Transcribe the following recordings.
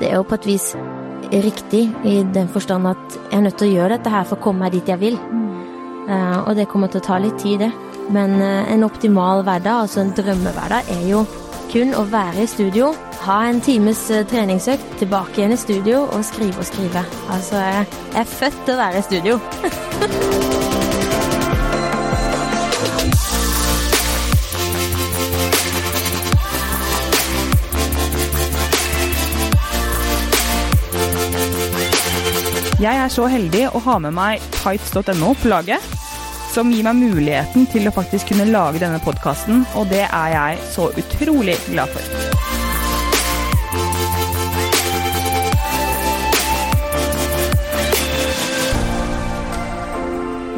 det er jo på et vis riktig i den forstand at jeg er nødt til å gjøre dette her for å komme meg dit jeg vil. Eh, og det kommer til å ta litt tid, det. Men eh, en optimal hverdag, altså en drømmehverdag, er jo kun å være i studio, ha en times eh, treningsøkt, tilbake igjen i studio og skrive og skrive. Altså, jeg er født til å være i studio. Jeg er så heldig å ha med meg tights.no på laget, som gir meg muligheten til å faktisk kunne lage denne podkasten, og det er jeg så utrolig glad for.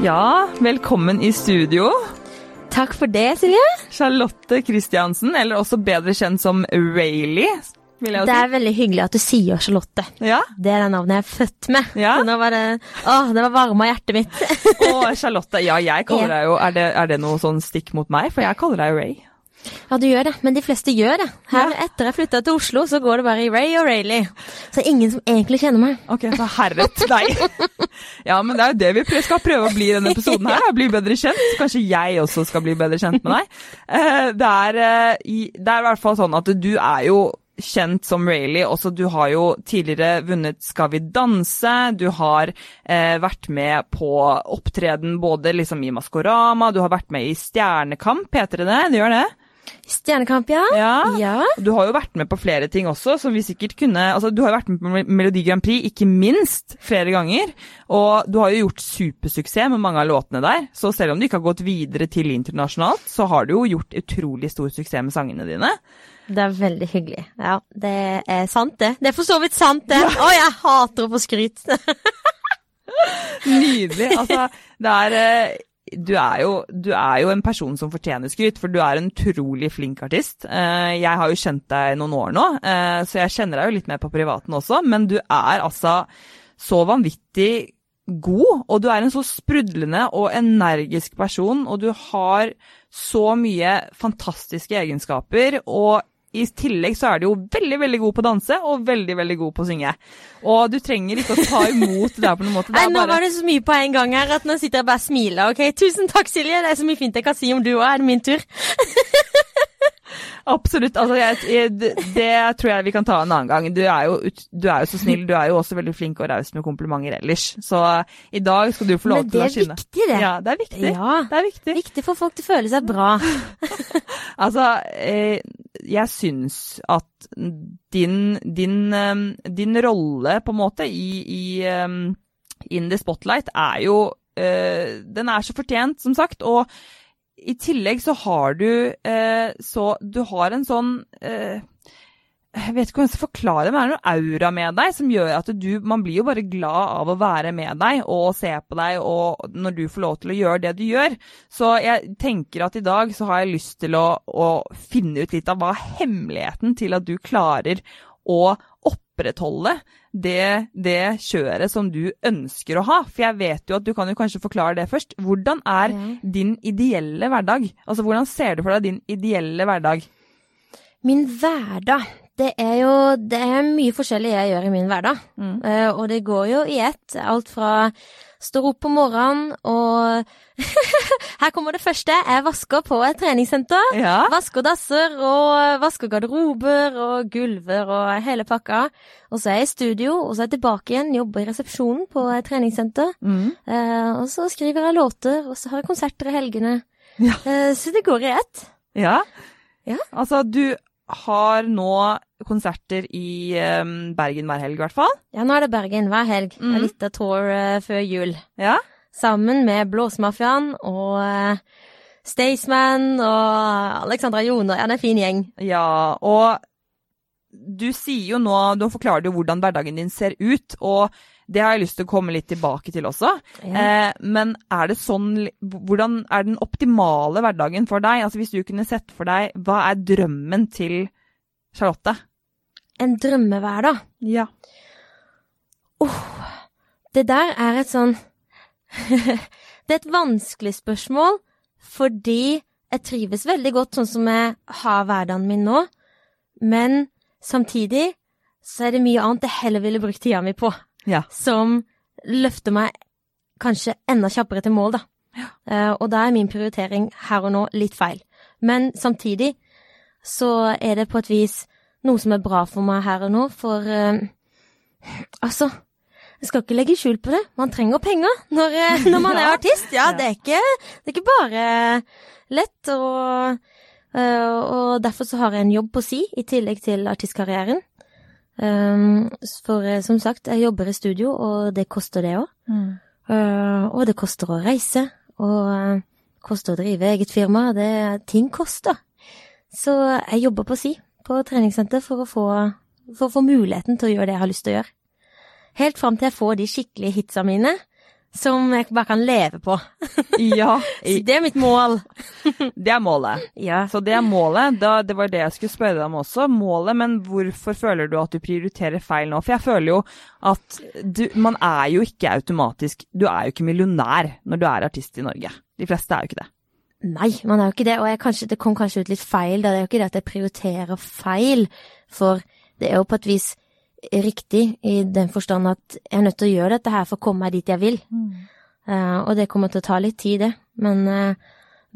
Ja, velkommen i studio. Takk for det, Silje. Charlotte Christiansen, eller også bedre kjent som Rayleigh, vil jeg si. Det er veldig hyggelig at du sier Charlotte. Ja, Det er det navnet jeg er født med. Ja. Nå var det, å, det var varma hjertet mitt. å, Charlotte, ja, jeg kaller deg jo er det, er det noe sånn stikk mot meg? For jeg kaller deg jo Ray. Ja, du gjør det, men de fleste gjør det. Her, Etter jeg flytta til Oslo, så går det bare i Ray og Rayleigh. Så ingen som egentlig kjenner meg. Ok, så herret deg. Ja, men det er jo det vi skal prøve å bli i denne episoden her. Bli bedre kjent. Kanskje jeg også skal bli bedre kjent med deg. Eh, Det er, eh, det er i hvert fall sånn at du er jo kjent som Rayleigh. Også du har jo tidligere vunnet Skal vi danse. Du har eh, vært med på opptreden både liksom i Maskorama, du har vært med i Stjernekamp, heter det det? Det gjør det? Stjernekamp, ja. Ja. Ja. Du har jo vært med på flere ting også, som vi sikkert kunne Altså, du har vært med på Melodi Grand Prix, ikke minst, flere ganger. Og du har jo gjort supersuksess med mange av låtene der. Så selv om du ikke har gått videre til internasjonalt, så har du jo gjort utrolig stor suksess med sangene dine. Det er veldig hyggelig. Ja, det er sant, det. Det er for så vidt sant, det. Å, jeg hater å få skryt. Nydelig. Altså, det er eh, du er, jo, du er jo en person som fortjener skryt, for du er en utrolig flink artist. Eh, Jeg har jo kjent deg noen år nå, eh, så jeg kjenner deg jo litt mer på privaten også, men du er altså så vanvittig god, og du er en så sprudlende og energisk person, og du har så mye fantastiske egenskaper, og i tillegg så er du jo veldig, veldig god på å danse, og veldig, veldig god på å synge. Og du trenger ikke å ta imot det der på noen måte. Det Nei, er nå bare... var det så mye på en gang her at nå sitter jeg bare og smiler. Ok, tusen takk, Silje. Det er så mye fint jeg kan si om du òg. Er det min tur? Absolutt. Altså, jeg, det, det tror jeg vi kan ta en annen gang. Du er, jo, du er jo så snill. Du er jo også veldig flink og raus med komplimenter ellers. Så i dag skal du få lov Men til det å er skinne. viktig, det. Ja, det er viktig. Ja. Det er viktig. Viktig for folk til å føle seg bra. Altså, eh, jeg syns at din, din, eh, din rolle, på en måte, i, i eh, In the Spotlight er jo eh, Den er så fortjent, som sagt. Og i tillegg så har du eh, så Du har en sånn eh, jeg vet ikke hvordan jeg skal forklare det, men det er noe aura med deg som gjør at du Man blir jo bare glad av å være med deg og se på deg og når du får lov til å gjøre det du gjør. Så jeg tenker at i dag så har jeg lyst til å, å finne ut litt av hva hemmeligheten til at du klarer å opprettholde det, det kjøret som du ønsker å ha. For jeg vet jo at du kan jo kanskje forklare det først. Hvordan er mm. din ideelle hverdag? Altså hvordan ser du for deg din ideelle hverdag? Min hverdag, det er jo Det er mye forskjellig jeg gjør i min hverdag. Mm. Uh, og det går jo i ett. Alt fra står opp på morgenen og Her kommer det første. Jeg vasker på et treningssenter. Ja. Vasker dasser og vasker garderober og gulver og hele pakka. Og så er jeg i studio, og så er jeg tilbake igjen, jobber i resepsjonen på et treningssenter. Mm. Uh, og så skriver jeg låter, og så har jeg konserter i helgene. Ja. Uh, så det går i ett. Ja. Ja. Altså, du har nå konserter i um, Bergen hver helg, i hvert fall. Ja, nå er det Bergen hver helg. Mm. En liten tour uh, før jul. Ja. Sammen med Blåsmafiaen og uh, Staysman og Alexandra Joner. Ja, det er en fin gjeng. ja. Og du sier jo nå Du forklarer jo hvordan hverdagen din ser ut, og det har jeg lyst til å komme litt tilbake til også. Eh, men er det sånn Hvordan er den optimale hverdagen for deg? Altså Hvis du kunne sett for deg Hva er drømmen til Charlotte? En drømmehverdag. Ja. Det der er et sånn Det er et vanskelig spørsmål, fordi jeg trives veldig godt sånn som jeg har hverdagen min nå, men samtidig så er det mye annet jeg heller ville brukt tida mi på. Ja. Som løfter meg kanskje enda kjappere til mål, da. Eh, og da er min prioritering her og nå litt feil. Men samtidig så er det på et vis noe som er bra for meg her og nå, for uh, altså jeg skal ikke legge skjul på det, man trenger penger når, eh, når man er artist. Ja, Ja. det er ikke, det er ikke bare lett, og, og derfor så har jeg en jobb på si, i tillegg til artistkarrieren. Um, for eh, som sagt, jeg jobber i studio, og det koster det òg. og det koster å reise, og uh, koster å drive eget firma. Det, ting koster. Så jeg jobber på si, på treningssenter, for å, få, for å få muligheten til å gjøre det jeg har lyst til å gjøre. Helt fram til jeg får de skikkelige hitsa mine, som jeg bare kan leve på. Ja, Så det er mitt mål. det er målet. Ja. Så det er målet. Da, det var det jeg skulle spørre deg om også. Målet, men hvorfor føler du at du prioriterer feil nå? For jeg føler jo at du, man er jo ikke automatisk Du er jo ikke millionær når du er artist i Norge. De fleste er jo ikke det. Nei, man er jo ikke det, og jeg, kanskje, det kom kanskje ut litt feil. Da. Det er jo ikke det at jeg prioriterer feil, for det er jo på et vis riktig i den forstand at jeg er nødt til å gjøre dette her for å komme meg dit jeg vil. Eh, og det kommer til å ta litt tid, det. Men, uh,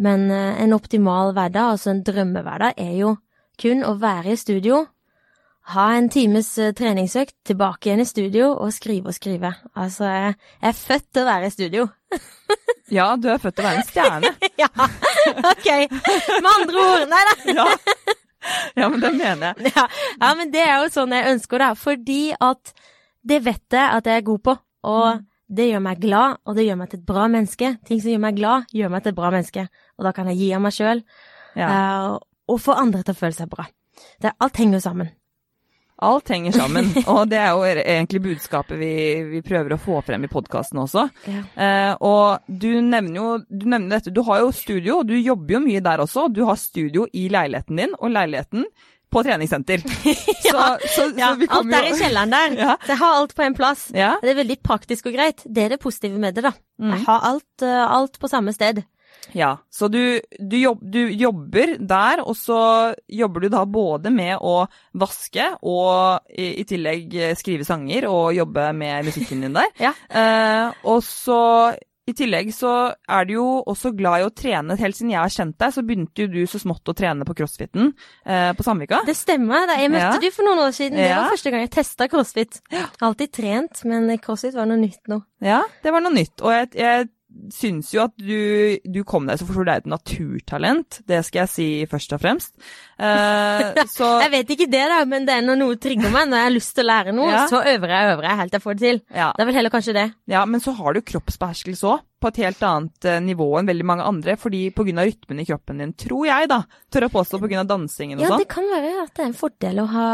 men uh, en optimal hverdag, altså en drømmehverdag, er jo kun å være i studio, ha en times treningsøkt, tilbake igjen i studio og skrive og skrive. Altså, jeg, jeg er født til å være i studio. Ja, du er født til å være en stjerne. ja, ok. Med andre ord, nei da. Ja. ja, men det mener jeg. Ja, ja, men det er jo sånn jeg ønsker det, fordi at det vet jeg at jeg er god på, og det gjør meg glad, og det gjør meg til et bra menneske. Ting som gjør meg glad, gjør meg til et bra menneske, og da kan jeg gi av meg sjøl, Ja. og få andre til å føle seg bra. Det, alt henger jo sammen. Alt henger sammen, og det er jo egentlig budskapet vi, vi prøver å få frem i podkasten også. Ja. Eh, og du nevner jo du nevner dette, du har jo studio, du jobber jo mye der også. Du har studio i leiligheten din, og leiligheten på treningssenter. Så, så, Ja, så vi alt er i kjelleren der. Ja. Så jeg har alt på en plass. Ja. Det er veldig praktisk og greit. Det er det positive med det, da. Mm. Jeg har alt, eh, alt på samme sted. Ja, så du, du, jobb, du jobber der, og så jobber du da både med å vaske og i, i tillegg eh, skrive sanger og jobbe med musikken din der. Ja. Eh, og så i tillegg så er du jo også glad i å trene. Helt siden jeg har kjent deg, så begynte jo du så smått å trene på crossfiten eh, på Sandvika. Det stemmer. Da. Jeg møtte Ja. du for noen år siden. Det Ja. var første gang jeg testa crossfit. Alltid trent, men crossfit var noe nytt nå. Ja, det var noe nytt. Og jeg, jeg syns jo at du, du kom deg så fort, for du er et naturtalent. Det skal jeg si først og fremst. Eh, så Jeg vet ikke det, da, men det er når noe trigger meg, når jeg har lyst til å lære noe, Ja. så øver jeg og øver jeg helt til jeg får det til. ja. Det er vel heller kanskje det. Ja, men så har du kroppsbeherskelse òg, på et helt annet eh, nivå enn veldig mange andre. Fordi pga. rytmen i kroppen din, tror jeg, da, tør å påstå pga. dansingen og Ja, sånn. det kan være at det er en fordel å ha,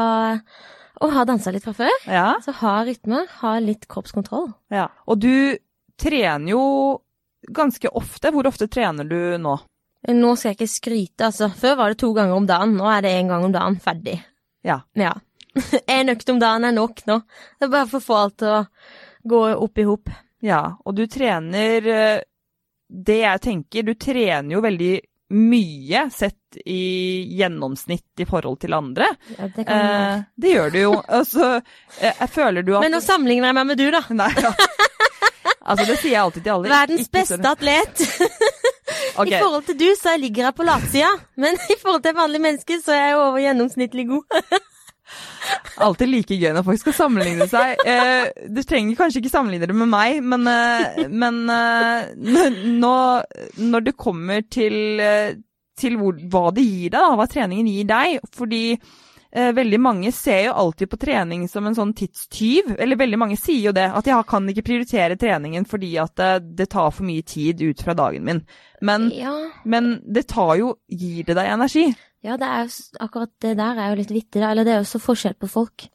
og har dansa litt fra før. Ja, Så ha rytme, ha litt kroppskontroll. ja. Og du trener jo ganske ofte. Hvor ofte trener du nå? Nå skal jeg ikke skryte, altså. Før var det to ganger om dagen, nå er det én gang om dagen. Ferdig. Ja. Ja. En økt om dagen er nok nå. Det er bare for å få alt til å gå opp i hop. Ja, og du trener eh, Det jeg tenker, du trener jo veldig mye sett i gjennomsnitt i forhold til andre. Ja, det kan. Eh, det gjør du jo. Altså, eh, jeg føler du at Men nå sammenligner jeg meg med du, da. Nei, ja. Altså, det sier jeg alltid til alle. Verdens Ikke beste atlet. Okay. I forhold til du, så ligger jeg på latsida. Men i forhold til vanlige mennesker, så er jeg over gjennomsnittlig god. Alltid like gøy når folk skal sammenligne seg. Eh, du trenger kanskje ikke sammenligne det med meg, men, eh, men eh, nå, når det kommer til, eh, til hvor, hva det gir deg, da, hva treningen gir deg Fordi veldig mange ser jo alltid på trening som en sånn tidstyv. Eller veldig mange sier jo det, at jeg kan ikke prioritere treningen fordi at det, det tar for mye tid ut fra dagen min. Men, Ja, men det tar jo Gir det deg energi? ja det er akkurat det der er jo litt vittig. Eller det er jo så forskjell på folk.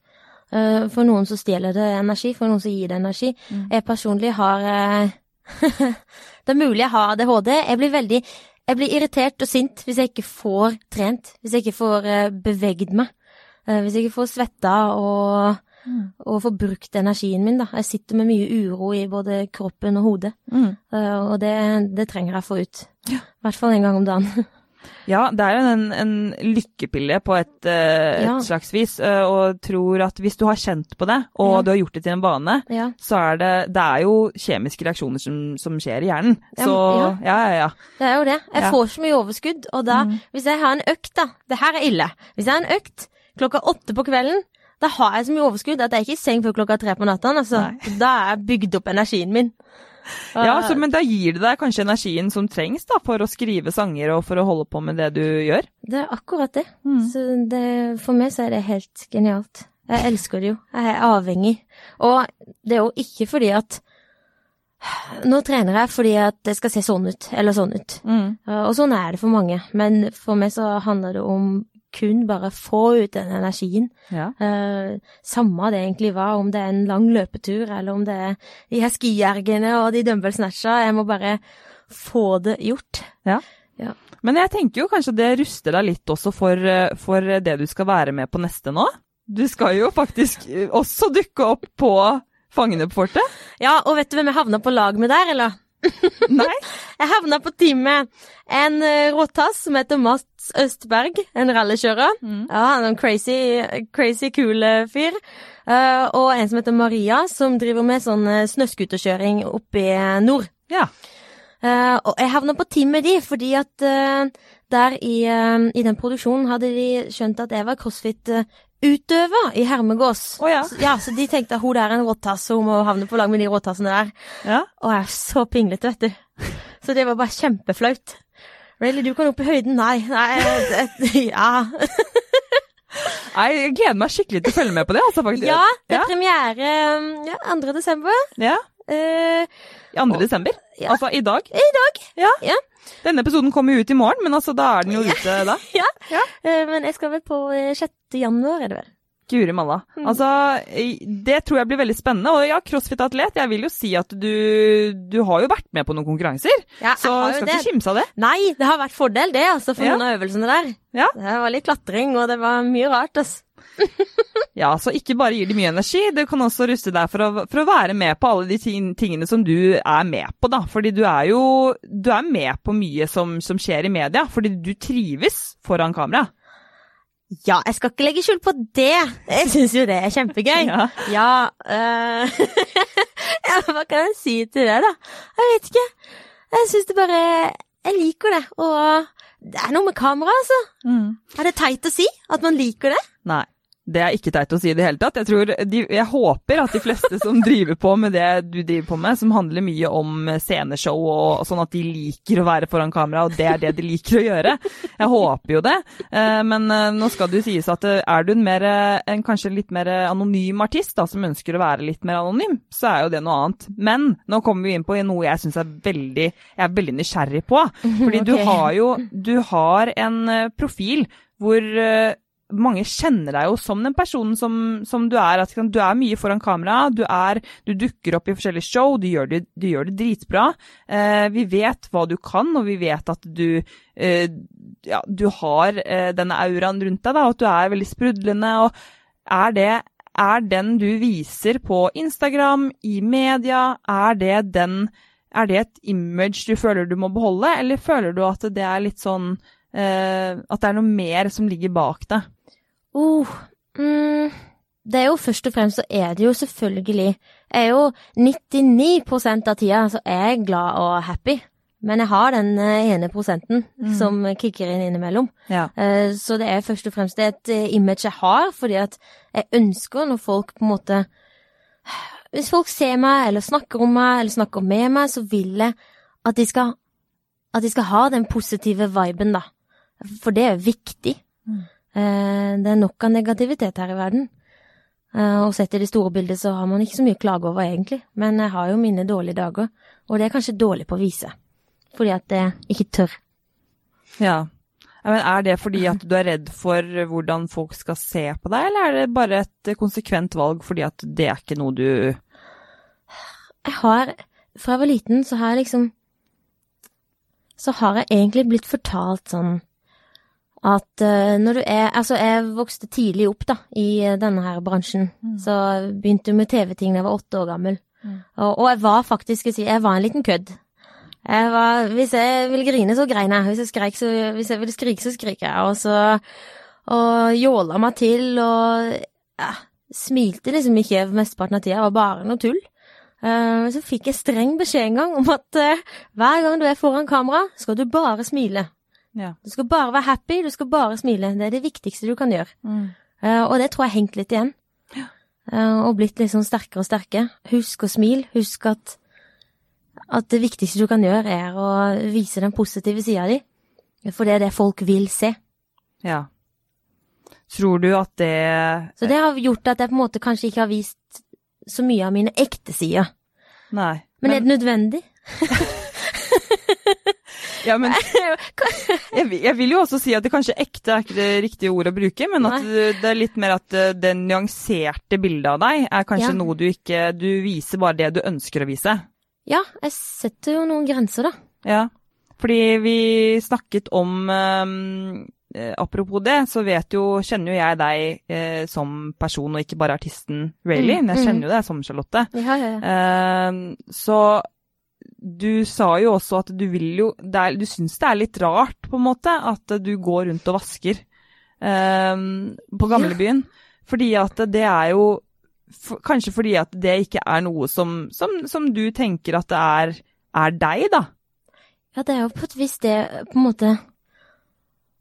Eh, For noen så stjeler det energi, for noen så gir det energi. Mm. Jeg personlig har eh, Det er mulig jeg har ADHD. Jeg blir veldig jeg blir irritert og sint hvis jeg ikke får trent, hvis jeg ikke får uh, bevegd meg. Eh, Hvis jeg ikke får svetta og, og får brukt energien min, da. Jeg sitter med mye uro i både kroppen og hodet, Mm. eh, og det, det trenger jeg å få ut. I hvert fall en gang om dagen. Ja, det er jo en, en lykkepille på et, Ja. et slags vis, og tror at hvis du har kjent på det, og Ja. du har gjort det til en vane, Ja. så er det Det er jo kjemiske reaksjoner som, som skjer i hjernen. Så ja. ja, ja, ja. Det er jo det. Jeg Ja. får så mye overskudd, og da, Mm. hvis jeg har en økt, da Det her er ille. Hvis jeg har en økt klokka åtte på kvelden, da har jeg så mye overskudd at jeg ikke er i seng før klokka tre på natta. Altså. Da er jeg bygd opp energien min. ja Og- så, men da gir det deg kanskje energien som trengs da, for å skrive sanger og for å holde på med det du gjør. Det er akkurat det. Mm. Så det, for meg så er det helt genialt. Jeg elsker det jo. Jeg er avhengig. Og det er jo ikke fordi at Nå trener jeg fordi at det skal se sånn ut, eller sånn ut. Mm. Og sånn er det for mange. Men for meg så handler det om kun bare få ut den energien. Ja. Uh, samme det egentlig var, om det er en lang løpetur, eller om det er de her skiergene og de dumbbell-snatcha. Jeg må bare få det gjort. Men jeg tenker jo kanskje det ruster deg litt også for, eh, for det du skal være med på neste nå. Du skal jo faktisk eh, også dukke opp på Fangene på fortet. Ja, og vet du hvem jeg havna på lag med der, eller? Nei? Jeg havna på team med en uh, råtass som heter Mats Østberg, en rallykjører. Mm. Ja, han er en crazy, crazy cool eh, fyr. Uh, og en som heter Maria, som driver med sånn snøscooterkjøring oppe i eh, nord. Ja. Uh, og jeg havna på team med de, fordi at uh, der i, eh, i den produksjonen hadde de skjønt at jeg var crossfit-utøver i Hermegås. Oh, ja. Så, ja, så de tenkte at hun der er en råtass, hun må havne på lag med de råtassene der. ja. Og jeg er så pinglete, vet du. Så det var bare kjempeflaut. Really, du kan opp i høyden? Nei. Nei, ja. Jeg gleder meg skikkelig til å følge med på det, altså, faktisk. ja, det Ja. er premiere um, ja, 2. desember. Ja. Eh, 2. desember. Ja. Altså i dag. I dag. Ja. Ja. Denne episoden kommer jo ut i morgen, men altså da er den jo ute da. eh, men jeg skal vel på eh, 6. januar, er det vel? Guri malla. Mm. Altså, det tror jeg blir veldig spennende. Og ja, crossfit-atlet, jeg vil jo si at du, du har jo vært med på noen konkurranser. Ja, Så skal det. ikke kimse av det. Nei, det har vært fordel, det, altså, for Ja. noen av øvelsene der. Ja. Det var litt klatring, og det var mye rart, altså. Ja, så ikke bare gir det mye energi, det kan også ruste deg for å, for å være med på alle de tingene som du er med på, da. Fordi du er jo du er med på mye som, som skjer i media, fordi du trives foran kamera. Ja, jeg skal ikke legge skjul på det. Jeg syns jo det er kjempegøy. Ja. Ja, uh, hva kan jeg si til det, da? Jeg vet ikke. Jeg syns det bare Jeg liker det. Og det er noe med kamera, altså. Er det teit å si at man liker det? Nei. Det er ikke teit å si i det hele tatt. Jeg, tror de, jeg håper at de fleste som driver på med det du driver på med, som handler mye om sceneshow og sånn at de liker å være foran kamera, og det er det de liker å gjøre. Jeg håper jo det. Eh, Men eh, nå skal det jo sies at eh, er du en, mer, eh, en kanskje litt mer anonym artist da, som ønsker å være litt mer anonym, så er jo det noe annet. Men nå kommer vi inn på noe jeg syns er veldig, jeg er veldig nysgjerrig på. Fordi du har jo du har en profil hvor mange kjenner deg jo som den personen som, som du er. At du er mye foran kamera, du, er, du dukker opp i forskjellige show, du gjør det, du gjør det dritbra. Eh, vi vet hva du kan, og vi vet at du, eh, ja, du har eh, denne auraen rundt deg, da, og at du er veldig sprudlende. og er det er den du viser på Instagram, i media, er det den er det et image du føler du må beholde, eller føler du at det er litt sånn eh, At det er noe mer som ligger bak det? Oh, mm, det er jo først og fremst så er det jo selvfølgelig Jeg er jo 99% av tida så er jeg glad og happy. Men jeg har den eh, ene prosenten Mm. som kicker inn innimellom. Ja. Eh, Så det er først og fremst et eh, image jeg har, fordi at jeg ønsker når folk på en måte Hvis folk ser meg, eller snakker om meg, eller snakker med meg, så vil jeg at de skal, at de skal ha den positive viben, da. For det er viktig. Mm. Eh, Det er nok av negativitet her i verden. Eh, Og sett i det store bildet så har man ikke så mye å klage over, egentlig. Men jeg har jo mine dårlige dager, og det er kanskje dårlig på å vise. Fordi at jeg ikke tør. ja. Ja, Men Er det fordi at du er redd for hvordan folk skal se på deg, eller er det bare et konsekvent valg fordi at det er ikke noe du jeg har Fra jeg var liten, så har jeg liksom Så har jeg egentlig blitt fortalt sånn at eh, når du er Altså, jeg vokste tidlig opp, da, i eh, denne her bransjen. Så jeg begynte med TV-ting da jeg var åtte år gammel. Mm. Og, og jeg var faktisk, jeg, si, jeg var en liten kødd. Jeg var, hvis jeg ville grine, så grein jeg. Hvis jeg, skrek, så, hvis jeg ville skrike, så skriker jeg. Og så og jåla meg til og ja, smilte liksom ikke mesteparten av tida. Det var bare noe tull. Uh, så fikk jeg streng beskjed en gang om at uh, hver gang du er foran kamera, skal du bare smile. Ja. Du skal bare være happy, du skal bare smile. Det er det viktigste du kan gjøre. Mm. Uh, og det tror jeg har hengt litt igjen. og blitt litt sånn sterkere og sterkere. Husk å smile. Husk at, at det viktigste du kan gjøre, er å vise den positive sida di. For det er det folk vil se. Ja. Tror du at det Så det har gjort at jeg på en måte kanskje ikke har vist så mye av mine ekte sider. Nei. Men, er det nødvendig? Ja, men jeg, jeg vil jo også si at det kanskje ekte er ikke det riktige ordet å bruke, men at Nei. det er litt mer at eh, det nyanserte bildet av deg er kanskje Ja. noe du ikke Du viser bare det du ønsker å vise. Ja, jeg setter jo noen grenser, da. Ja. Fordi vi snakket om eh, Apropos det, så vet jo, kjenner jo jeg deg eh, som person, og ikke bare artisten Rayleigh. Mm, Men jeg mm. kjenner jo deg som Charlotte. Ja, ja, ja. Eh, så du sa jo også at du vil jo det er, Du syns det er litt rart, på en måte, at du går rundt og vasker eh, på gamlebyen. Fordi at det er jo for, Kanskje fordi at det ikke er noe som, som, som du tenker at det er, er deg, da. Ja, det er jo på et vis det på en måte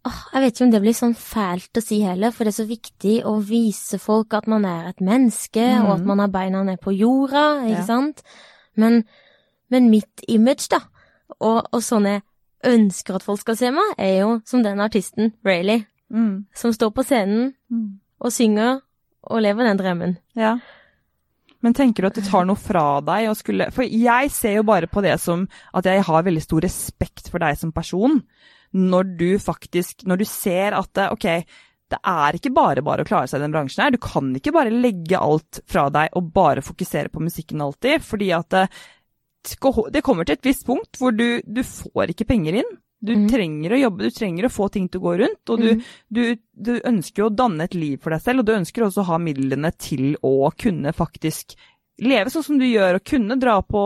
Åh, Jeg vet ikke om det blir sånn fælt å si heller, for det er så viktig å vise folk at man er et menneske, mm. og at man har beina ned på jorda, ikke Ja. sant? Men, men mitt image, da, og, og sånn jeg ønsker at folk skal se meg, er jo som den artisten, Rayleigh, som står på scenen og synger og lever den drømmen. Ja. Men tenker du at det tar noe fra deg å skulle For jeg ser jo bare på det som at jeg har veldig stor respekt for deg som person. Når du faktisk Når du ser at det, OK, det er ikke bare bare å klare seg i den bransjen her. Du kan ikke bare legge alt fra deg og bare fokusere på musikken alltid. Fordi at det, kommer til et visst punkt hvor du, du får ikke penger inn. Du mm. trenger å jobbe, du trenger å få ting til å gå rundt. Og du, mm. du, du ønsker jo å danne et liv for deg selv, og du ønsker også å ha midlene til å kunne faktisk leve sånn som du gjør, og kunne dra på,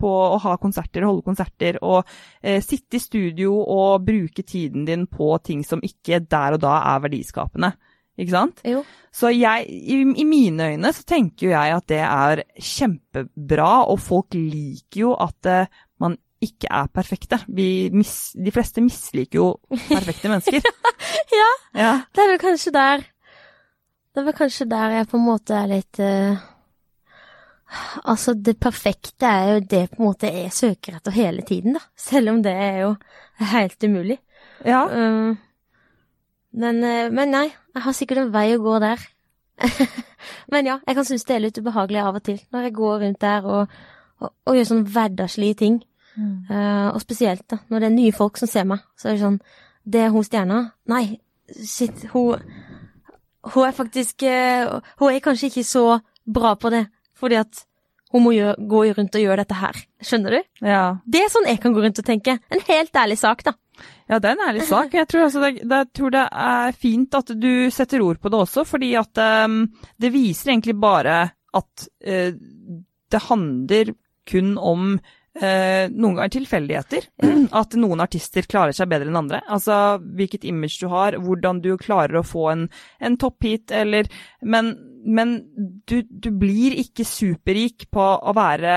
på å ha konserter, holde konserter, og eh, sitte i studio og bruke tiden din på ting som ikke der og da er verdiskapende. Ikke sant? Jo. Så jeg, i, i mine øyne så tenker jo jeg at det er kjempebra, og folk liker jo at uh, man ikke er perfekte. Vi mis, de fleste misliker jo perfekte mennesker. Ja. Ja. Det er vel kanskje der Det er vel kanskje der jeg på en måte er litt uh, Altså, det perfekte er jo det på en måte jeg søker etter hele tiden, da. Selv om det er jo helt umulig. ja. Eh, men, eh, men nei, jeg har sikkert en vei å gå der. men ja, jeg kan synes det er litt ubehagelig av og til, når jeg går rundt der og, og, og gjør sånne hverdagslige ting. Eh, og spesielt da, når det er nye folk som ser meg, så er det sånn Det er hun stjerna. Nei, shit, hun Hun er faktisk uh, Hun er kanskje ikke så bra på det, fordi at hun må gjøre, gå rundt og gjøre dette her. Skjønner du? ja. Det er sånn jeg kan gå rundt og tenke. En helt ærlig sak, da. Ja, det er en ærlig sak. Jeg tror, altså det, det, tror det er fint at du setter ord på det også, fordi at um, det viser egentlig bare at uh, det handler kun om uh, noen ganger tilfeldigheter. At noen artister klarer seg bedre enn andre. Altså hvilket image du har, hvordan du klarer å få en, en topphit, eller Men, men du, du blir ikke superrik på å være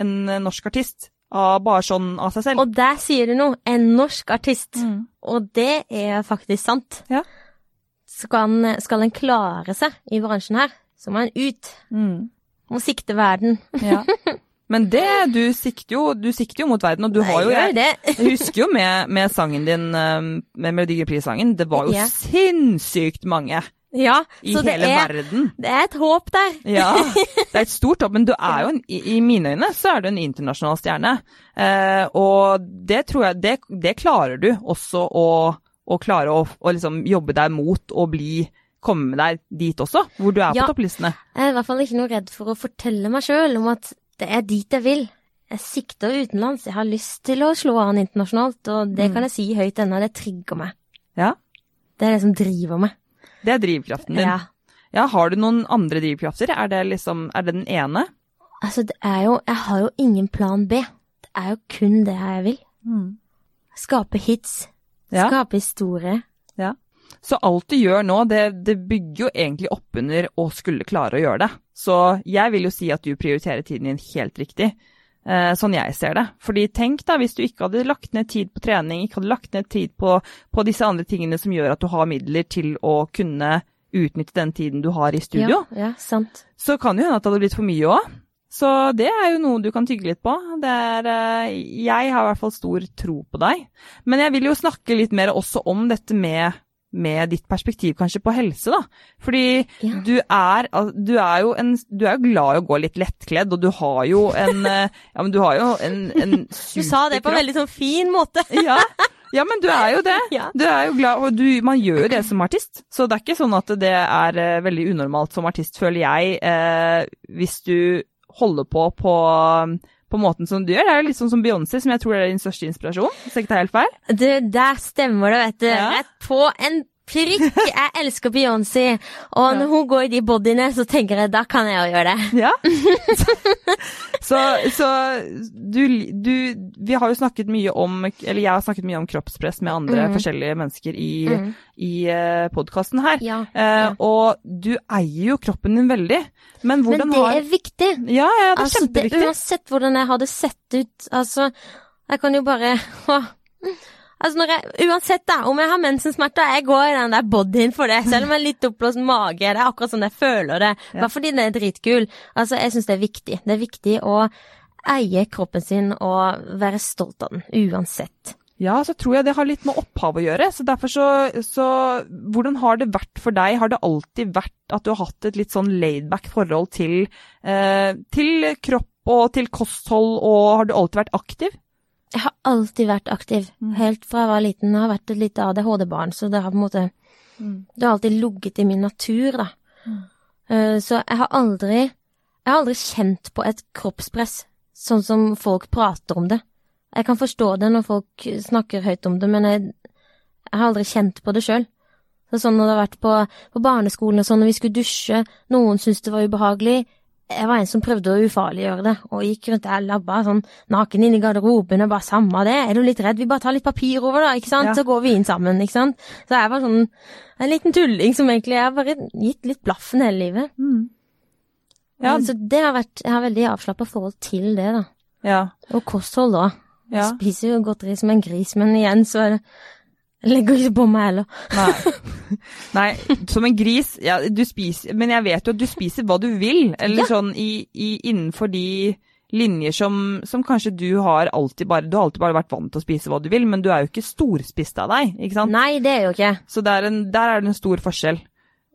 en norsk artist. Av bare sånn av seg selv. Og der sier du noe. En norsk artist. Mm. Og det er faktisk sant. Ja. Skal en, skal en klare seg i bransjen her, så må en ut. Mm. Må sikte verden. Ja. Men det, du sikter jo, du sikter jo mot verden, og du har jo Jeg Jeg husker jo med, med sangen din, um, med Melodi Grand Prix-sangen, det var jo Ja. sinnssykt mange Ja, i så det er, det er et håp der. Ja, det er et stort håp. men du er jo en, i, mine øyne så er du en internasjonal stjerne. Eh, og det tror jeg, det, det klarer du også å, å klare å, å liksom jobbe deg mot og bli, komme deg dit også, hvor du er Ja. på topplistene. Jeg er i hvert fall ikke noe redd for å fortelle meg sjøl om at det er dit jeg vil. Jeg sikter utenlands, jeg har lyst til å slå an internasjonalt, og det Mm. kan jeg si høyt ennå, det trigger meg. Ja, Det er det som driver meg. det er drivkraften din. Ja. Ja, har du noen andre drivkrafter? Er det liksom, er det den ene? Altså, det er jo Jeg har jo ingen plan B. Det er jo kun det jeg vil. Skape hits. Ja. Skape historie. Så alt du gjør nå, det, det bygger jo egentlig oppunder å skulle klare å gjøre det. Så jeg vil jo si at du prioriterer tiden din helt riktig, eh, sånn jeg ser det. Fordi tenk da, hvis du ikke hadde lagt ned tid på trening, ikke hadde lagt ned tid på, på disse andre tingene som gjør at du har midler til å kunne utnytte den tiden du har i studio, Ja, ja, sant. så kan det hende at det hadde blitt for mye òg. Så det er jo noe du kan tygge litt på. Det er, eh, jeg har i hvert fall stor tro på deg. Men jeg vil jo snakke litt mer også om dette med, med ditt perspektiv kanskje på helse, da. Fordi Ja. du, er, du, er jo en, du er jo glad i å gå litt lettkledd, og du har jo en eh, Ja, men du har jo en, en Du sa det på en veldig sånn fin måte. ja. ja, men du er jo det. Du er jo glad, og du, man gjør jo det som artist. Så det er ikke sånn at det er eh, veldig unormalt som artist, føler jeg, eh, hvis du holder på på på måten som du gjør. Det er jo litt sånn som Beyoncé, som jeg tror er din største inspirasjon. Hvis jeg ikke tar helt feil. Du, der stemmer det, vet du. Ja. på en prikk. Jeg elsker Beyoncé. Og når Ja. hun går i de bodyene, så tenker jeg da kan jeg jo gjøre det. Ja. så så du, du Vi har jo snakket mye om Eller jeg har snakket mye om kroppspress med andre mm. forskjellige mennesker i, Mm. i uh, podkasten her. Ja. Eh, ja. Og du eier jo kroppen din veldig. Men Men det har er viktig. Ja, ja, det er Altså, det, kjempeviktig. uansett hvordan jeg hadde sett ut, altså Jeg kan jo bare. Altså når jeg, Uansett da, om jeg har mensensmerter, jeg går i den der bodyen for det. Selv om jeg har litt oppblåst mage. Det er akkurat sånn jeg føler det. Ja. Bare fordi den er dritkul. Altså, jeg syns det er viktig. Det er viktig å eie kroppen sin og være stolt av den, uansett. Ja, så tror jeg det har litt med opphav å gjøre. Så derfor så, så Hvordan har det vært for deg? Har det alltid vært at du har hatt et litt sånn laidback forhold til, eh, til kropp og til kosthold, og har du alltid vært aktiv? Jeg har alltid vært aktiv, Mm. helt fra jeg var liten. Jeg har vært et lite ADHD-barn, så det har på en måte Det har alltid ligget i min natur, da. Mm. Eh, Så jeg har aldri Jeg har aldri kjent på et kroppspress, sånn som folk prater om det. Jeg kan forstå det når folk snakker høyt om det, men jeg, jeg har aldri kjent på det sjøl. Sånn når det har vært på, på barneskolen og sånn, når vi skulle dusje, noen syntes det var ubehagelig. Jeg var en som prøvde å ufarliggjøre det, og gikk rundt der labba sånn naken inn i garderoben og bare samme det, er du litt redd, vi bare tar litt papir over da, ikke sant, Ja. så går vi inn sammen, ikke sant. Så jeg var sånn en liten tulling som egentlig jeg har bare gitt litt blaffen hele livet. Ja. Så det har vært, jeg har veldig avslappa forhold til det, da. Ja. Og kosthold, da. Ja. Spiser jo godteri som en gris, men igjen så er det legger ikke på meg heller. Nei. Nei, som en gris ja, du spiser, Men jeg vet jo at du spiser hva du vil, eller Ja. sånn i, i, innenfor de linjer som, som kanskje du har alltid bare Du har alltid bare vært vant til å spise hva du vil, men du er jo ikke storspist av deg, ikke sant? Nei, det er jo ikke. Så er en, der er det en stor forskjell.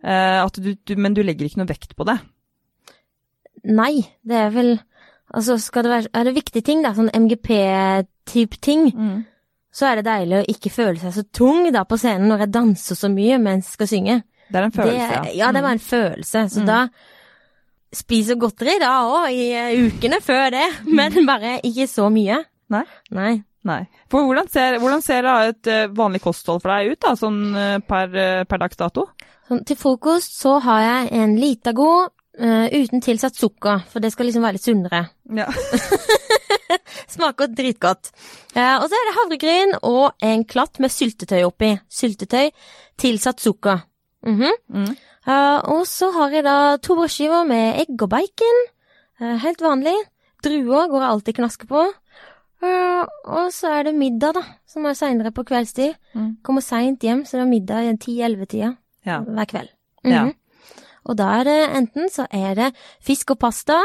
Uh, du, du, men du legger ikke noe vekt på det. Nei, det er vel Altså, skal det være Er det viktige ting, da, sånn MGP-type ting, så er det deilig å ikke føle seg så tung da på scenen når jeg danser så mye mens jeg skal synge. Det er en følelse, det, ja, det var en følelse. Så da spiser godteri da òg, i eh, ukene før det, men bare ikke så mye. Nei? Nei. Nei. For hvordan ser, hvordan ser et eh, vanlig kosthold for deg ut, da, sånn eh, per, per dags dato? Sånn, til frokost så har jeg en Litago uh, uten tilsatt sukker, for det skal liksom være litt sunnere. Ja. Smaker dritgodt. Uh, og så er det havregryn og en klatt med syltetøy oppi. Syltetøy, tilsatt sukker. Mhm. Mm. Uh, og så har jeg da to brødskiver med egg og bacon. Helt vanlig. Druer går jeg alltid knaske på. Og så er det middag, da, som er seinere på kveldstid. Mm. Kommer seint hjem, så det er middag i ti-elleve-tida Ja. hver kveld. Ja. Og da er det enten så er det fisk og pasta,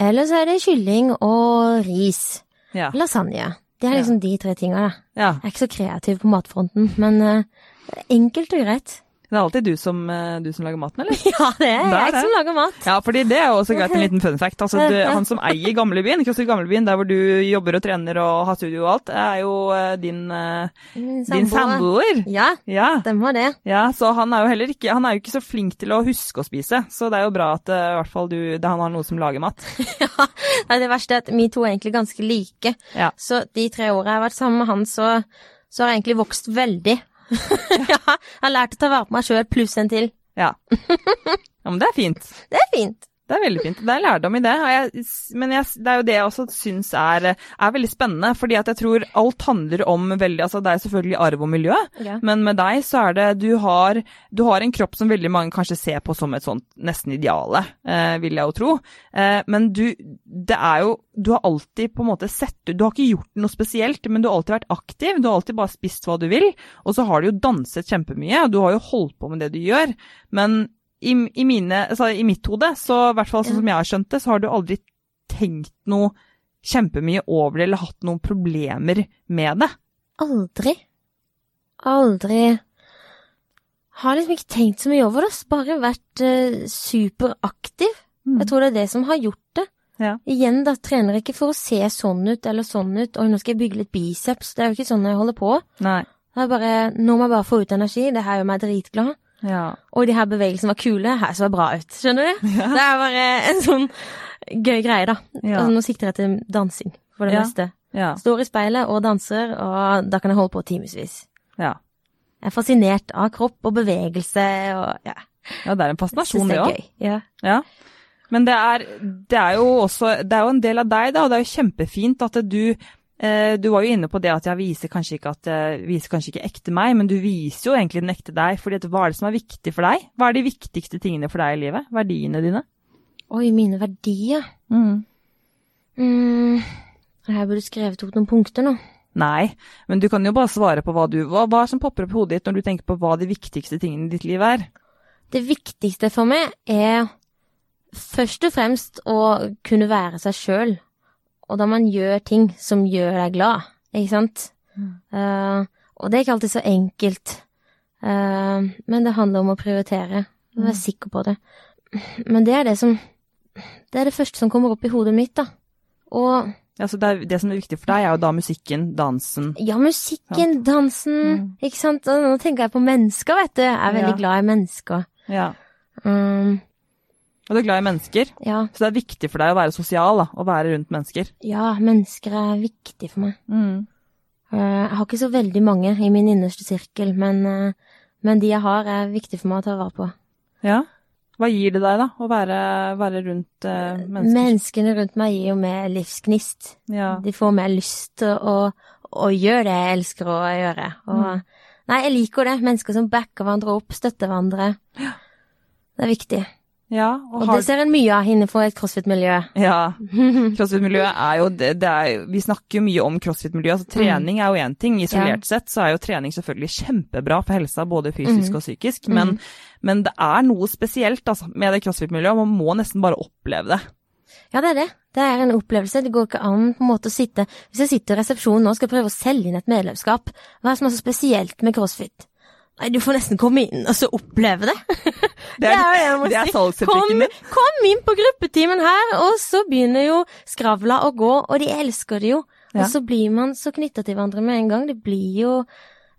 eller så er det kylling og ris. Ja. Lasagne. Det er liksom de tre tinga, da. ja. Jeg er ikke så kreativ på matfronten, men uh, enkelt og greit. Det er alltid du som, eh, du som lager maten, eller? Ja, det er Det er jeg det. som lager mat. Ja, fordi det er jo også greit en liten fun fact. Altså, du, han som eier Gamlebyen, CrossFit Gamlebyen, der hvor du jobber og trener og har studio og alt, er jo eh, din, eh, din samboer. Ja, Ja. stemmer det. ja, så han er jo heller ikke, han er jo ikke så flink til å huske å spise, så det er jo bra at i hvert fall du, han har noe som lager mat. ja. Det verste er at vi to er egentlig ganske like. Ja. Så de tre åra jeg har vært sammen med han, så, så har jeg egentlig vokst veldig. ja, jeg har lært å ta vare på meg sjøl, pluss en til. Ja. ja, men det er fint. Det er fint. Det er veldig fint. Det er lærdom i det. Jeg, men jeg, det er jo det jeg også syns er, er, veldig spennende. fordi at jeg tror alt handler om veldig altså Det er selvfølgelig arv og miljø, ja. men med deg så er det du har, du har, en kropp som veldig mange kanskje ser på som et sånt nesten ideale, eh, vil jeg jo tro. Eh, men du, det er jo Du har alltid på en måte sett Du har ikke gjort noe spesielt, men du har alltid vært aktiv. Du har alltid bare spist hva du vil. Og så har du jo danset kjempemye, og du har jo holdt på med det du gjør. Men i, i, mine, altså, i mitt hode, så i hvert fall sånn som jeg har skjønt det, så har du aldri tenkt noe kjempemye over det, eller hatt noen problemer med det. Aldri. Aldri. Har liksom ikke tenkt så mye over det, bare vært uh, superaktiv. Mm. Jeg tror det er det som har gjort det. Ja. Igjen, da trener jeg ikke for å se sånn ut eller sånn ut, og nå skal jeg bygge litt biceps. Det er jo ikke sånn jeg holder på. Nei. Det er bare, Nå må jeg bare få ut energi, det her gjør meg dritglad. Ja. Og de her bevegelsene var kule, her så bra ut. Skjønner du? Ja. Det er bare en sånn gøy greie, da. Ja. Altså, nå sikter jeg til dansing, for det meste. Står i speilet og danser, og da kan jeg holde på timevis. Ja. Jeg er fascinert av kropp og bevegelse og ja. Ja, det er en fascinasjon, det òg. Ja. ja. Men det er, det er, jo også Det er jo en del av deg, da, og det er jo kjempefint at du du var jo inne på det at jeg viser kanskje, ikke at, eh, viser kanskje ikke ekte meg, men du viser jo egentlig den ekte deg. fordi hva er det som er viktig for deg? Hva er de viktigste tingene for deg i livet? Verdiene dine? Oi, mine verdier? Mm. Mm, jeg burde skrevet opp noen punkter nå. Nei, men du kan jo bare svare på hva du Hva, hva som popper opp i hodet ditt når du tenker på hva de viktigste tingene i ditt liv er? Det viktigste for meg er først og fremst å kunne være seg sjøl og da man gjør ting som gjør deg glad, ikke sant. Mm. Uh, og det er ikke alltid så enkelt, uh, men det handler om å prioritere, Mm. være sikker på det. Men det er det som Det er det første som kommer opp i hodet mitt, da. Og ja, så det, er, det, som er viktig for deg, er jo da musikken, dansen Ja, musikken, sant? dansen, mm. ikke sant. Og nå tenker jeg på mennesker, vet du. Jeg er veldig ja. glad i mennesker. Ja. Um, og du er glad i mennesker, ja. så det er viktig for deg å være sosial, da, å være rundt mennesker. Ja, mennesker er viktig for meg. Mm. Eh, jeg har ikke så veldig mange i min innerste sirkel, men, eh, men de jeg har, er viktig for meg å ta vare på. Ja. Hva gir det deg, da, å være, være rundt uh, mennesker? Menneskene rundt meg gir jo meg livsgnist. Ja. De får meg lyst til å, å, gjøre det jeg elsker å gjøre. Og, mm. Nei, jeg liker det. Mennesker som backer hverandre opp, støtter hverandre. Ja. Det er viktig. Ja, og, og har... det ser en mye av innenfor et crossfit-miljø. Ja, crossfit-miljøet er jo det, det er, Vi snakker jo mye om crossfit-miljø. altså Trening mm. er jo én ting. Isolert ja. sett så er jo trening selvfølgelig kjempebra for helsa, både fysisk mm. og psykisk. Men, mm. men, det er noe spesielt altså, med det crossfit-miljøet. Man må nesten bare oppleve det. Ja, det er det. Det er en opplevelse. Det går ikke an på en måte å sitte Hvis jeg sitter i resepsjonen nå og skal prøve å selge inn et medlemskap, hva er det som er så spesielt med crossfit? Nei, du får nesten komme inn og så oppleve det. Det er, det er, det er salgsreplikkene. Kom, kom, inn på gruppetimen her, og så begynner jo skravla å gå, og de elsker det jo. Ja. Og så blir man så knytta til hverandre med en gang. Det blir jo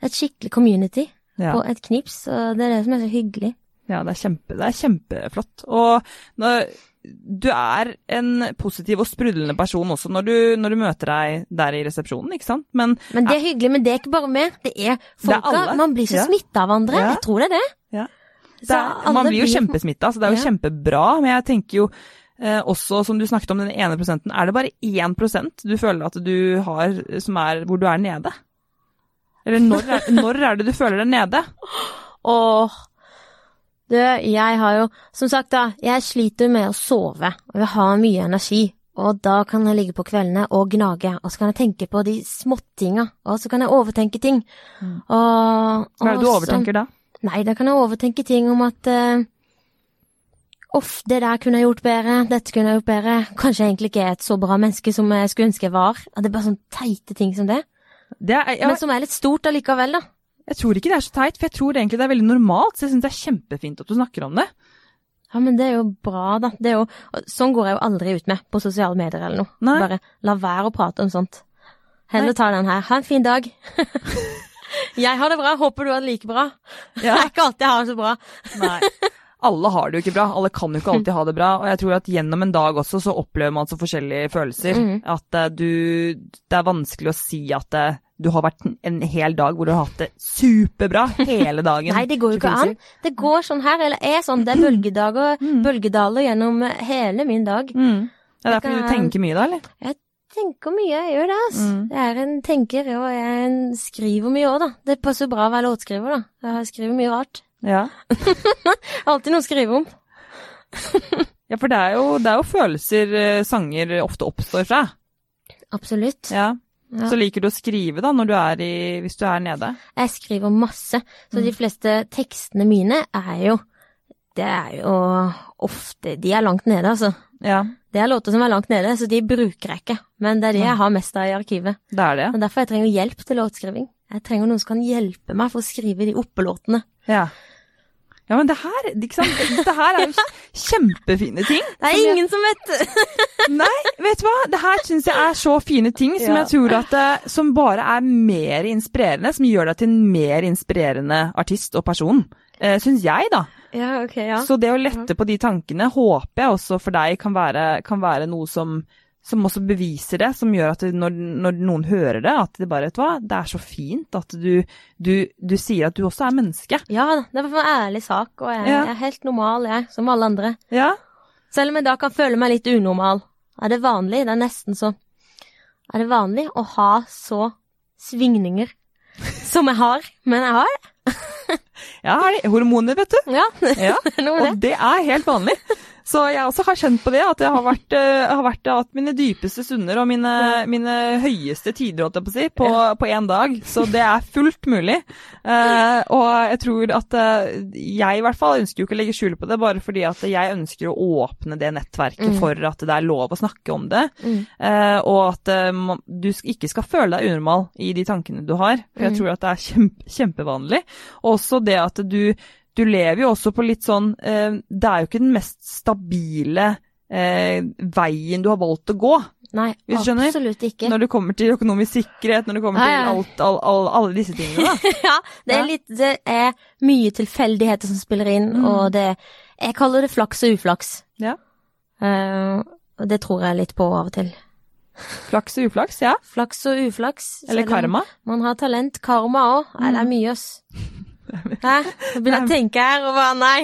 et skikkelig community ja. på et knips, og det er det som er så hyggelig. Ja, det er, kjempe, det er kjempeflott. Og når du er en positiv og sprudlende person også når du, når du, møter deg der i resepsjonen, ikke sant? Men, men det er hyggelig, men det er ikke bare meg. Det er folka. Det man blir så ja. smitta av andre. Ja. Jeg tror det er det. Ja. det er, man blir jo kjempesmitta, så det er jo kjempebra. Men jeg tenker jo eh, også, som du snakket om, den ene prosenten. Er det bare én prosent du føler at du har som er hvor du er nede? Eller når er, når er det du føler deg nede? Åh, du, jeg har jo Som sagt, da, jeg sliter med å sove, og jeg har mye energi. Og da kan jeg ligge på kveldene og gnage, og så kan jeg tenke på de småtinga, og så kan jeg overtenke ting. Mm. Og, og, Hva er det du overtenker da? Nei, da kan jeg overtenke ting om at uh, Uff, det der kunne jeg gjort bedre, dette kunne jeg gjort bedre. Kanskje jeg egentlig ikke er et så bra menneske som jeg skulle ønske jeg var. Det er bare sånne teite ting som det. det er, ja. Men som er litt stort allikevel, da. Jeg tror ikke det er så teit, for jeg tror egentlig det er veldig normalt. Så jeg syns det er kjempefint at du snakker om det. Ja, men det er jo bra, da. Jo, sånn går jeg jo aldri ut med på sosiale medier eller noe. Nei. Bare la være å prate om sånt. Heller ta den her. Ha en fin dag. jeg har det bra, håper du har det like bra. Ja. Det er ikke alltid jeg har det så bra. Nei. Alle har det jo ikke bra, alle kan jo ikke alltid ha det bra. Og jeg tror at gjennom en dag også så opplever man så forskjellige følelser. Mm. At uh, du Det er vanskelig å si at uh, du har vært en- hel dag hvor du har hatt det superbra hele dagen. Nei, det går jo ikke an. Det går sånn her, eller er sånn. Det er bølgedager, bølgedaler gjennom hele min dag. Mm. Det er derfor du tenker mye da, eller? Jeg Tenker mye, jeg gjør det, altså. Mm. Jeg er en tenker, og jeg er en skriver mye òg, da. Det passer bra å være låtskriver, da. Jeg skriver mye rart. Ja. Alltid noe å skrive om. ja, for det er, jo, det er jo følelser eh, sanger ofte oppstår fra. Absolutt. Ja. Ja. Så liker du å skrive da, når du er i, hvis du er nede? Jeg skriver masse, så Mm. de fleste tekstene mine er jo Det er jo ofte De er langt nede, altså. Ja, Det er låter som er langt nede, så de bruker jeg ikke. Men det er de jeg har mest av i arkivet. det er det. Og derfor jeg trenger hjelp til låtskriving. Jeg trenger noen som kan hjelpe meg for å skrive de oppelåtene. Ja. Ja, men det her? Dette her er jo kjempefine ting. Det er som jeg- ingen som vet Nei, vet du hva? Det her syns jeg er så fine ting som Ja. jeg tror at det, som bare er mer inspirerende, som gjør deg til en mer inspirerende artist og person. Uh, syns jeg, da. Ja, okay, ja. Så det å lette på de tankene håper jeg også for deg kan være, kan være noe som, som også beviser det, som gjør at når, når noen hører det, at det bare, vet du hva, det er så fint at du, du, du sier at du også er menneske. Ja det er en ærlig sak, og jeg, Ja. jeg er helt normal, jeg, som alle andre. Ja, Selv om jeg da kan føle meg litt unormal. Er det vanlig? Det er nesten så Er det vanlig å ha så svingninger som jeg har? Men jeg har det. ja er det hormoner, vet du. Ja, Ja. Og det er helt vanlig. Så jeg også har kjent på det, at jeg har vært, uh, har vært at mine dypeste stunder og mine, mine høyeste tider, holdt jeg på å si, på, på én dag. Så det er fullt mulig. Uh, og jeg tror at uh, jeg i hvert fall ønsker jo ikke å legge skjul på det, bare fordi at jeg ønsker å åpne det nettverket Mm. for at det er lov å snakke om det. Mm. Og at du ikke skal føle deg unormal i de tankene du har. For jeg Mm. tror at det er kjempe, kjempevanlig. Også det at du du lever jo også på litt sånn eh, Det er jo ikke den mest stabile eh, veien du har valgt å gå Nei, absolutt ikke. når det kommer til økonomisk sikkerhet, når det kommer til alt, all, all, alle disse tingene. da. ja, det er litt Det er mye tilfeldigheter som spiller inn, Mm. og det Jeg kaller det flaks og uflaks. Ja. Uh, det tror jeg litt på av og til. Flaks og uflaks, ja. Flaks og uflaks. Eller karma. Man har talent. Karma òg. Nei, det er mye, ass. Hæ? Nå begynner jeg å tenke her og bare nei.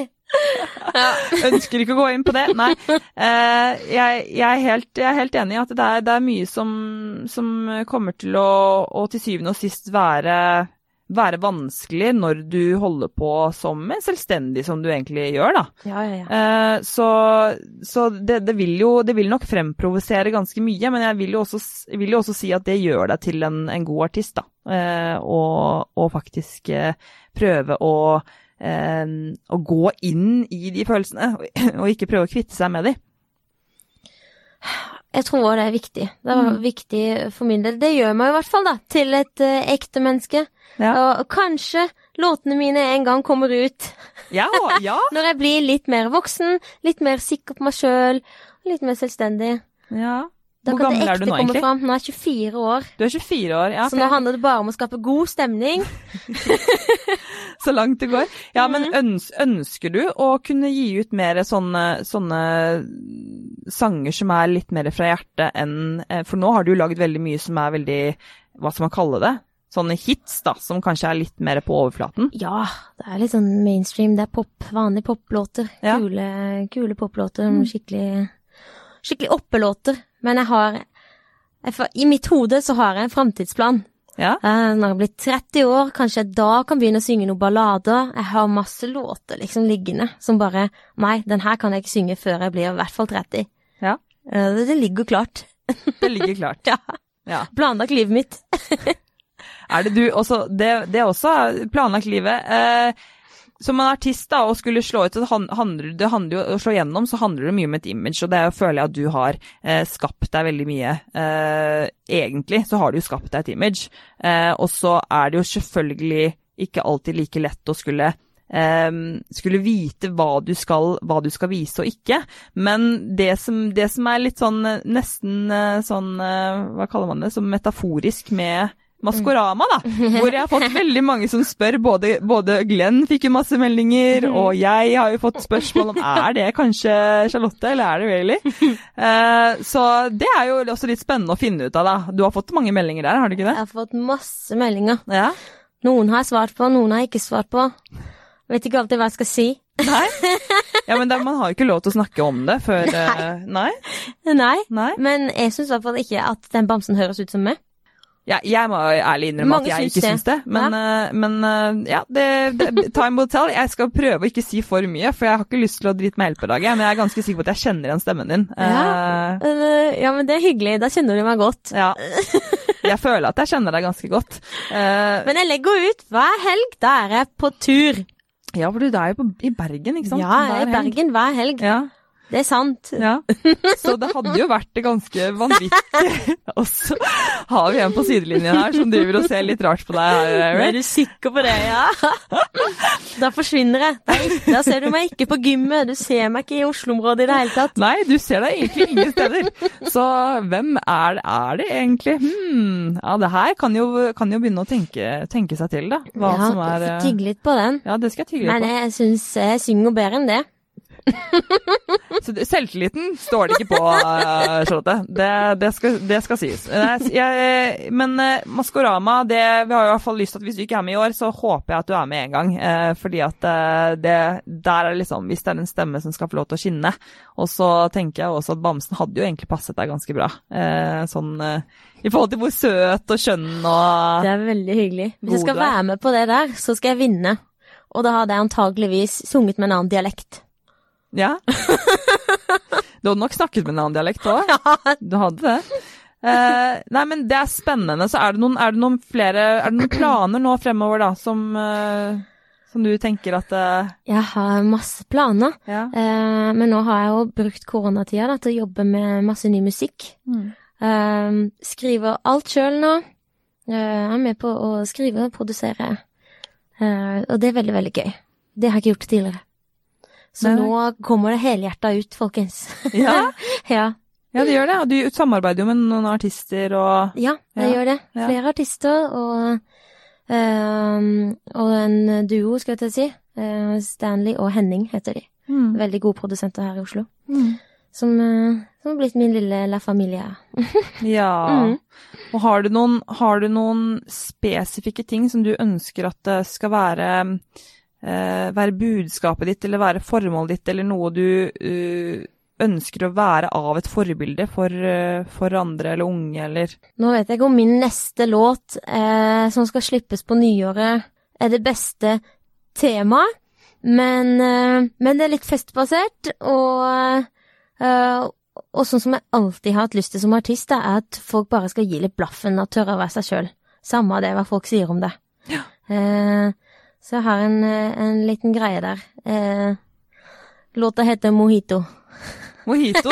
Ja. Ønsker ikke å gå inn på det. Nei. Eh, jeg, jeg, er helt, jeg er helt enig i at det er, det er mye som, som kommer til å, å til syvende og sist være være vanskelig når du holder på som en selvstendig, som du egentlig gjør, da. Ja, ja, ja. Eh, så så det, det, vil jo, det vil nok fremprovosere ganske mye, men jeg vil jo også, vil jo også si at det gjør deg til en, en god artist, da. Eh, og, og faktisk eh, prøve å, eh, å gå inn i de følelsene, og ikke prøve å kvitte seg med de. Jeg tror det er viktig. Det var Mm. viktig for min del. Det gjør meg i hvert fall da, til et uh, ekte menneske. Ja. Og kanskje låtene mine en gang kommer ut Ja, ja. når jeg blir litt mer voksen, litt mer sikker på meg sjøl, litt mer selvstendig. ja. Da Hvor gammel er du nå, egentlig? fram. Nå er jeg 24 år, Du er 24 år, ja. så nå handler det bare om å skape god stemning. Så langt det går. Ja, men Mhm. øns ønsker du å kunne gi ut mer sånne, sånne sanger som er litt mer fra hjertet enn eh, For nå har du lagd veldig mye som er veldig Hva skal man kalle det? Sånne hits, da, som kanskje er litt mer på overflaten. Ja, det er litt sånn mainstream. Det er pop, vanlige poplåter. Ja. Kule, kule poplåter. Mm. Skikkelig, skikkelig oppelåter. Men jeg har jeg, I mitt hode så har jeg en framtidsplan. Ja. Uh, Når jeg blir 30 år, kanskje jeg da kan begynne å synge noen ballader. Jeg har masse låter liksom liggende som bare Nei, den her kan jeg ikke synge før jeg blir i hvert fall 30. Ja. Uh, Det, det ligger klart. Det ligger klart. Ja. Ja. Planlagt livet mitt. Er det du også Det, det er også planlagt livet. Eh, som en artist da, og skulle slå ut, så handler, det handler jo, å slå gjennom, så handler det mye om et image, og det er- føler jeg at du har eh, skapt deg veldig mye. Eh, egentlig så har du jo skapt deg et image, eh, og så er det jo selvfølgelig ikke alltid like lett å skulle eh, skulle vite hva du, skal, hva du skal vise og ikke. Men det som, det som er litt sånn nesten eh, sånn eh, Hva kaller man det? Som metaforisk med Maskorama, da. Hvor jeg har fått veldig mange som spør. Både, både Glenn fikk jo masse meldinger, Mm. og jeg har jo fått spørsmål om er det kanskje Charlotte, eller er det Rayleigh? Uh, så det er jo også litt spennende å finne ut av, da. Du har fått mange meldinger der, har du ikke det? Jeg har fått masse meldinger. Ja. Noen har jeg svart på, noen har jeg ikke svart på. Vet ikke alltid hva jeg skal si. Nei? Ja, men det, man har jo ikke lov til å snakke om det før eh, Nei? Nei. Nei? Men jeg syns i hvert fall ikke at den bamsen høres ut som meg. Ja, jeg må ærlig innrømme Mange at jeg syns ikke syns det. Men, eh, men eh, ja, det, det, time will tell. Jeg skal prøve å ikke si for mye, for jeg har ikke lyst til å drite meg helt på laget. Men jeg er ganske sikker på at jeg kjenner igjen stemmen din. Eh, Eh, Ja, men det er hyggelig. Da kjenner du meg godt. ja. Jeg føler at jeg kjenner deg ganske godt. Uh, Men jeg legger ut hver helg. Da er jeg på tur. ja, for du er jo på, i Bergen, ikke sant? Ja, jeg er i. Bergen hver helg. Ja, Det er sant. ja. Så det hadde jo vært ganske vanvittig. Og så har vi en på sidelinjen her som driver og ser litt rart på deg her, Er du sikker på det, ja? Da forsvinner jeg. Da, da ser du meg ikke på gymmet. Du ser meg ikke i Oslo-området i det hele tatt. Nei, du ser deg egentlig ingen steder. Så hvem er det, er det egentlig? Hmm, ja, det her kan jo, kan jo begynne å tenke, tenke seg til, da. Hva ja, som er Tygge litt på den. Ja, det skal jeg tygge litt på. Men jeg syns jeg synger bedre enn det. Så selvtilliten står det ikke på, eh, Charlotte. Det, det, skal, det skal sies. Eh, Jeg, men eh, Maskorama, det, vi har i hvert fall lyst til at hvis du ikke er med i år, så håper jeg at du er med en gang. Fordi at det, der er liksom Hvis det er en stemme som skal få lov til å skinne. Og så tenker jeg også at Bamsen hadde jo egentlig passet deg ganske bra. Sånn i forhold til hvor søt og skjønn og Det er veldig hyggelig. Hvis jeg skal være med på det der, så skal jeg vinne. Og da hadde jeg antageligvis sunget med en annen dialekt. Ja. Du hadde nok snakket med en annen dialekt òg. Du hadde det. Eh, nei, men det er spennende. Så er det noen, er det noen flere Er det noen planer nå fremover, da, som, eh, som du tenker at eh, Jeg har masse planer, Ja. eh, men nå har jeg jo brukt koronatida da, til å jobbe med masse ny musikk. Eh, skriver alt sjøl nå. Eh, jeg er med på å skrive og produsere, Eh, og det er veldig, veldig gøy. Det har jeg ikke gjort tidligere. Så nå kommer det helhjerta ut, folkens. Ja, ja. ja, det gjør det. Og du samarbeider jo med noen artister og Ja, jeg Ja, gjør det. Flere artister og, ehm, og en duo, skal jeg til å si. Eh, Stanley og Henning heter de. Mm. Veldig gode produsenter her i Oslo. Mm. Som, eh, som har blitt min lille La Familia. Ja. Mm. Og har du, noen, har du noen spesifikke ting som du ønsker at det skal være være budskapet ditt, eller være formålet ditt, eller noe du eh, ønsker å være av et forbilde for, eh, for andre eller unge, eller Nå vet jeg om min neste låt, eh, som skal slippes på nyåret, er det beste temaet, men, eh, men det er litt festbasert, og, eh, og sånn som jeg alltid har hatt lyst til som artist, det er at folk bare skal gi litt blaffen og tørre å være seg sjøl. Samme av det hva folk sier om det. Eh, så jeg har en, eh, en liten greie der. Eh, låta heter Mojito. Mojito?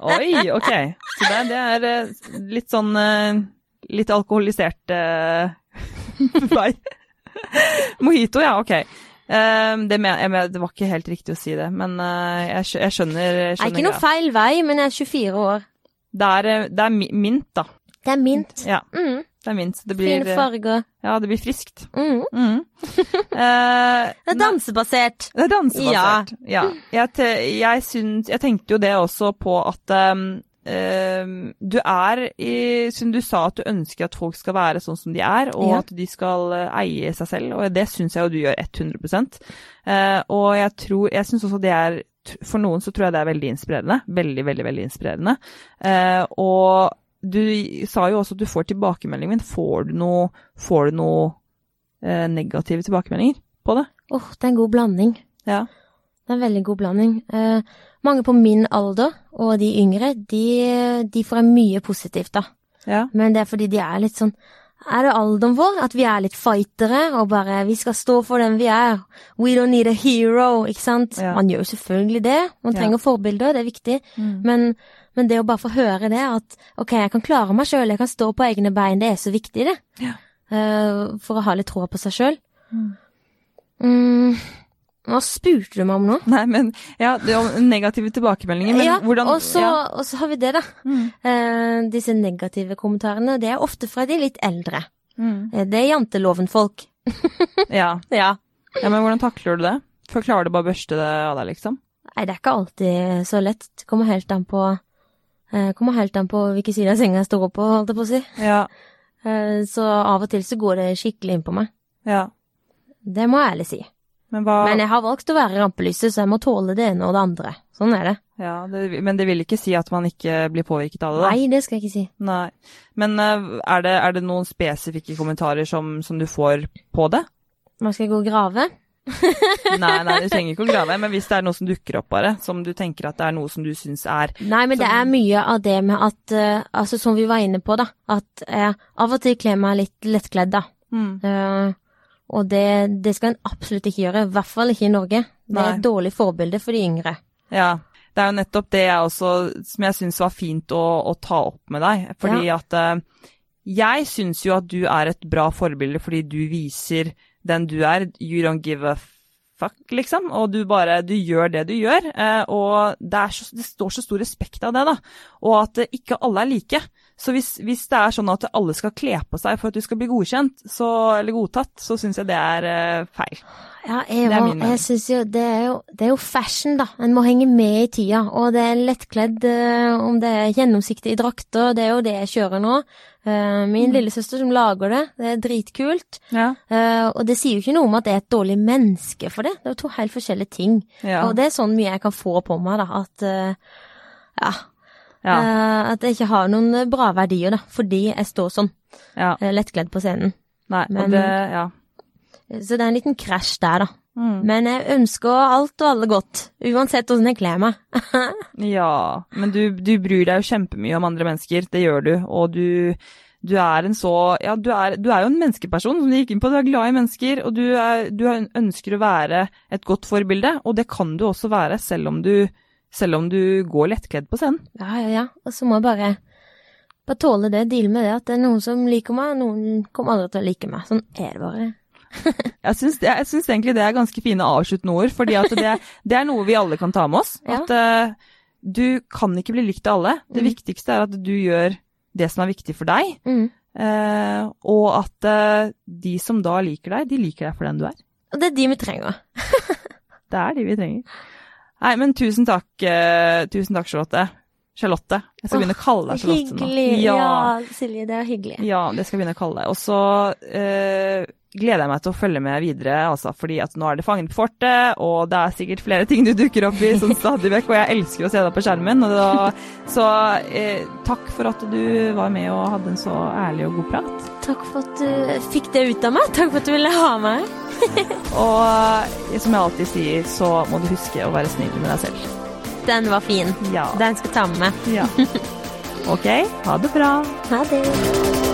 Oi, ok. Så det, det er eh, litt sånn eh, litt alkoholisert eh, vei. Mojito, ja, ok. Eh, det, jeg, men- det var ikke helt riktig å si det, men eh, jeg, skjø- jeg skjønner, jeg Det er ikke noe greia. feil vei, men jeg er 24 år. Det er, det er mint, da. Det er mint. Ja, Mm, det er mint. Det blir, fine eh, farger. ja, det blir friskt. Mm. Mm. Eh, Det er dansebasert. Det er dansebasert. Ja. Jeg, te, jeg, syns, jeg tenkte jo det også på at um, um, du er i Siden du sa at du ønsker at folk skal være sånn som de er, og Ja. at de skal uh, eie seg selv, og det syns jeg jo du gjør 100 Eh, Og jeg tror Jeg syns også det er For noen så tror jeg det er veldig inspirerende. Veldig, veldig, veldig inspirerende. Eh, og du sa jo også at du får tilbakemeldingen men får du noe, får du noe eh, negative tilbakemeldinger på det? Åh, det er en god blanding. Ja. Det er en veldig god blanding. Eh, mange på min alder og de yngre, de, de får mye positivt, da. Ja. Men det er fordi de er litt sånn Er det alderen vår? At vi er litt fightere og bare Vi skal stå for den vi er. We don't need a hero, ikke sant? Ja. Man gjør jo selvfølgelig det. Man Ja. trenger forbilder, det er viktig. Mm. Men, men det å bare få høre det, at ok, jeg kan klare meg sjøl, jeg kan stå på egne bein, det er så viktig, det. Ja. Eh, for å ha litt tro på seg sjøl. Mm. Mm, hva spurte du meg om nå? Nei, men ja, det jo negative tilbakemeldinger, men ja, hvordan og så, ja. og så har vi det, da. Mm. Eh, disse negative kommentarene, det er ofte fra de litt eldre. Mm. Eh, Det er janteloven, folk. Ja. Ja. ja, men hvordan takler du det? For klarer du bare å børste det av deg, liksom? Nei, det er ikke alltid så lett. Det kommer helt an på kommer helt an på hvilken side av senga jeg står på, holdt jeg på å si. Ja. Eh, Så av og til så går det skikkelig inn på meg. ja. Det må jeg ærlig si. Men hva Men jeg har valgt å være rampelyset, så jeg må tåle det ene og det andre. Sånn er det. ja, det, Men det vil ikke si at man ikke blir påvirket av det, da? Nei, det skal jeg ikke si. Nei. Men eh, er det, er det noen spesifikke kommentarer som, som du får på det? Nå skal jeg gå og grave. Nei, nei, du trenger ikke å grave, men hvis det er noe som dukker opp bare, som du tenker at det er noe som du syns er Nei, men det er mye av det med at uh, Altså, som vi var inne på, da. At jeg av og til kler meg litt lettkledd, da. mm, Uh, og det, det skal en absolutt ikke gjøre. I hvert fall ikke i Norge. Det er et dårlig forbilde for de yngre. Ja. Det er jo nettopp det jeg også, som jeg syns var fint å, å ta opp med deg. Fordi at eh, jeg syns jo at du er et bra forbilde fordi du viser den du er. You don't give a fuck, liksom. Og du bare Du gjør det du gjør. eh, og det, så, det står så stor respekt av det, da. Og at ikke alle er like. Så hvis, hvis det er sånn at alle skal kle på seg for at du skal bli godkjent, så, eller godtatt, så syns jeg det er uh, feil. Ja, Det Eva, jeg syns jo det er jo Det er jo fashion, da. En må henge med i tida. Og det er lettkledd, uh, om det er gjennomsiktige drakter, det er jo det jeg kjører nå. Uh, min Mm. lillesøster som lager det, det er dritkult. Ja. Og det sier jo ikke noe om at jeg er et dårlig menneske for det. Det er jo to helt forskjellige ting. Ja. Og det er sånn mye jeg kan få på meg, da. At ja. Ja. Uh, at jeg ikke har noen eh, bra verdier, da. Fordi jeg står sånn, ja. eh, lettkledd på scenen. Nei, Men- det Ja. Så det er en liten krasj der, da. Mm. Men jeg ønsker alt og alle godt, uansett hvordan jeg kler meg. Ja, men du, du bryr deg jo kjempemye om andre mennesker, det gjør du, og du, du er en så Ja, du er, du er jo en menneskeperson, som du gikk inn på, du er glad i mennesker, og du, er, du er- ønsker å være et godt forbilde, og det kan du også være, selv om du, selv om du går lettkledd på scenen. Ja, ja, ja. Og så må jeg bare, bare tåle det, deale med det, at det er noen som liker meg, noen kommer aldri til å like meg. Sånn er det bare. Jeg syns, jeg syns egentlig det er ganske fine avsluttende ord, fordi at det, det er noe vi alle kan ta med oss. Ja. At uh, du kan ikke bli likt av alle. Det Mm. viktigste er at du gjør det som er viktig for deg. Mm. Uh, og at uh, de som da liker deg, de liker deg for den du er. Og det er de vi trenger. Det er de vi trenger. Nei, men tusen takk, uh, tusen takk, Charlotte. Charlotte. Jeg skal oh, begynne å kalle deg Charlotte nå. Hyggelig. Ja. Ja, Silje, det er hyggelig. ja, det skal jeg begynne å kalle deg. Og så eh, gleder jeg meg til å følge med videre, altså, fordi at nå er det Fangen på fortet, og det er sikkert flere ting du dukker opp i sånn stadig vekk, og jeg elsker å se deg på skjermen. Da, så eh, takk for at du var med og hadde en så ærlig og god prat. Takk for at du fikk det ut av meg. Takk for at du ville ha meg. Og som jeg alltid sier, så må du huske å være snill med deg selv. Den var fin. Ja. Den skal ta med meg. ja. Ok, ha det bra. Ha det.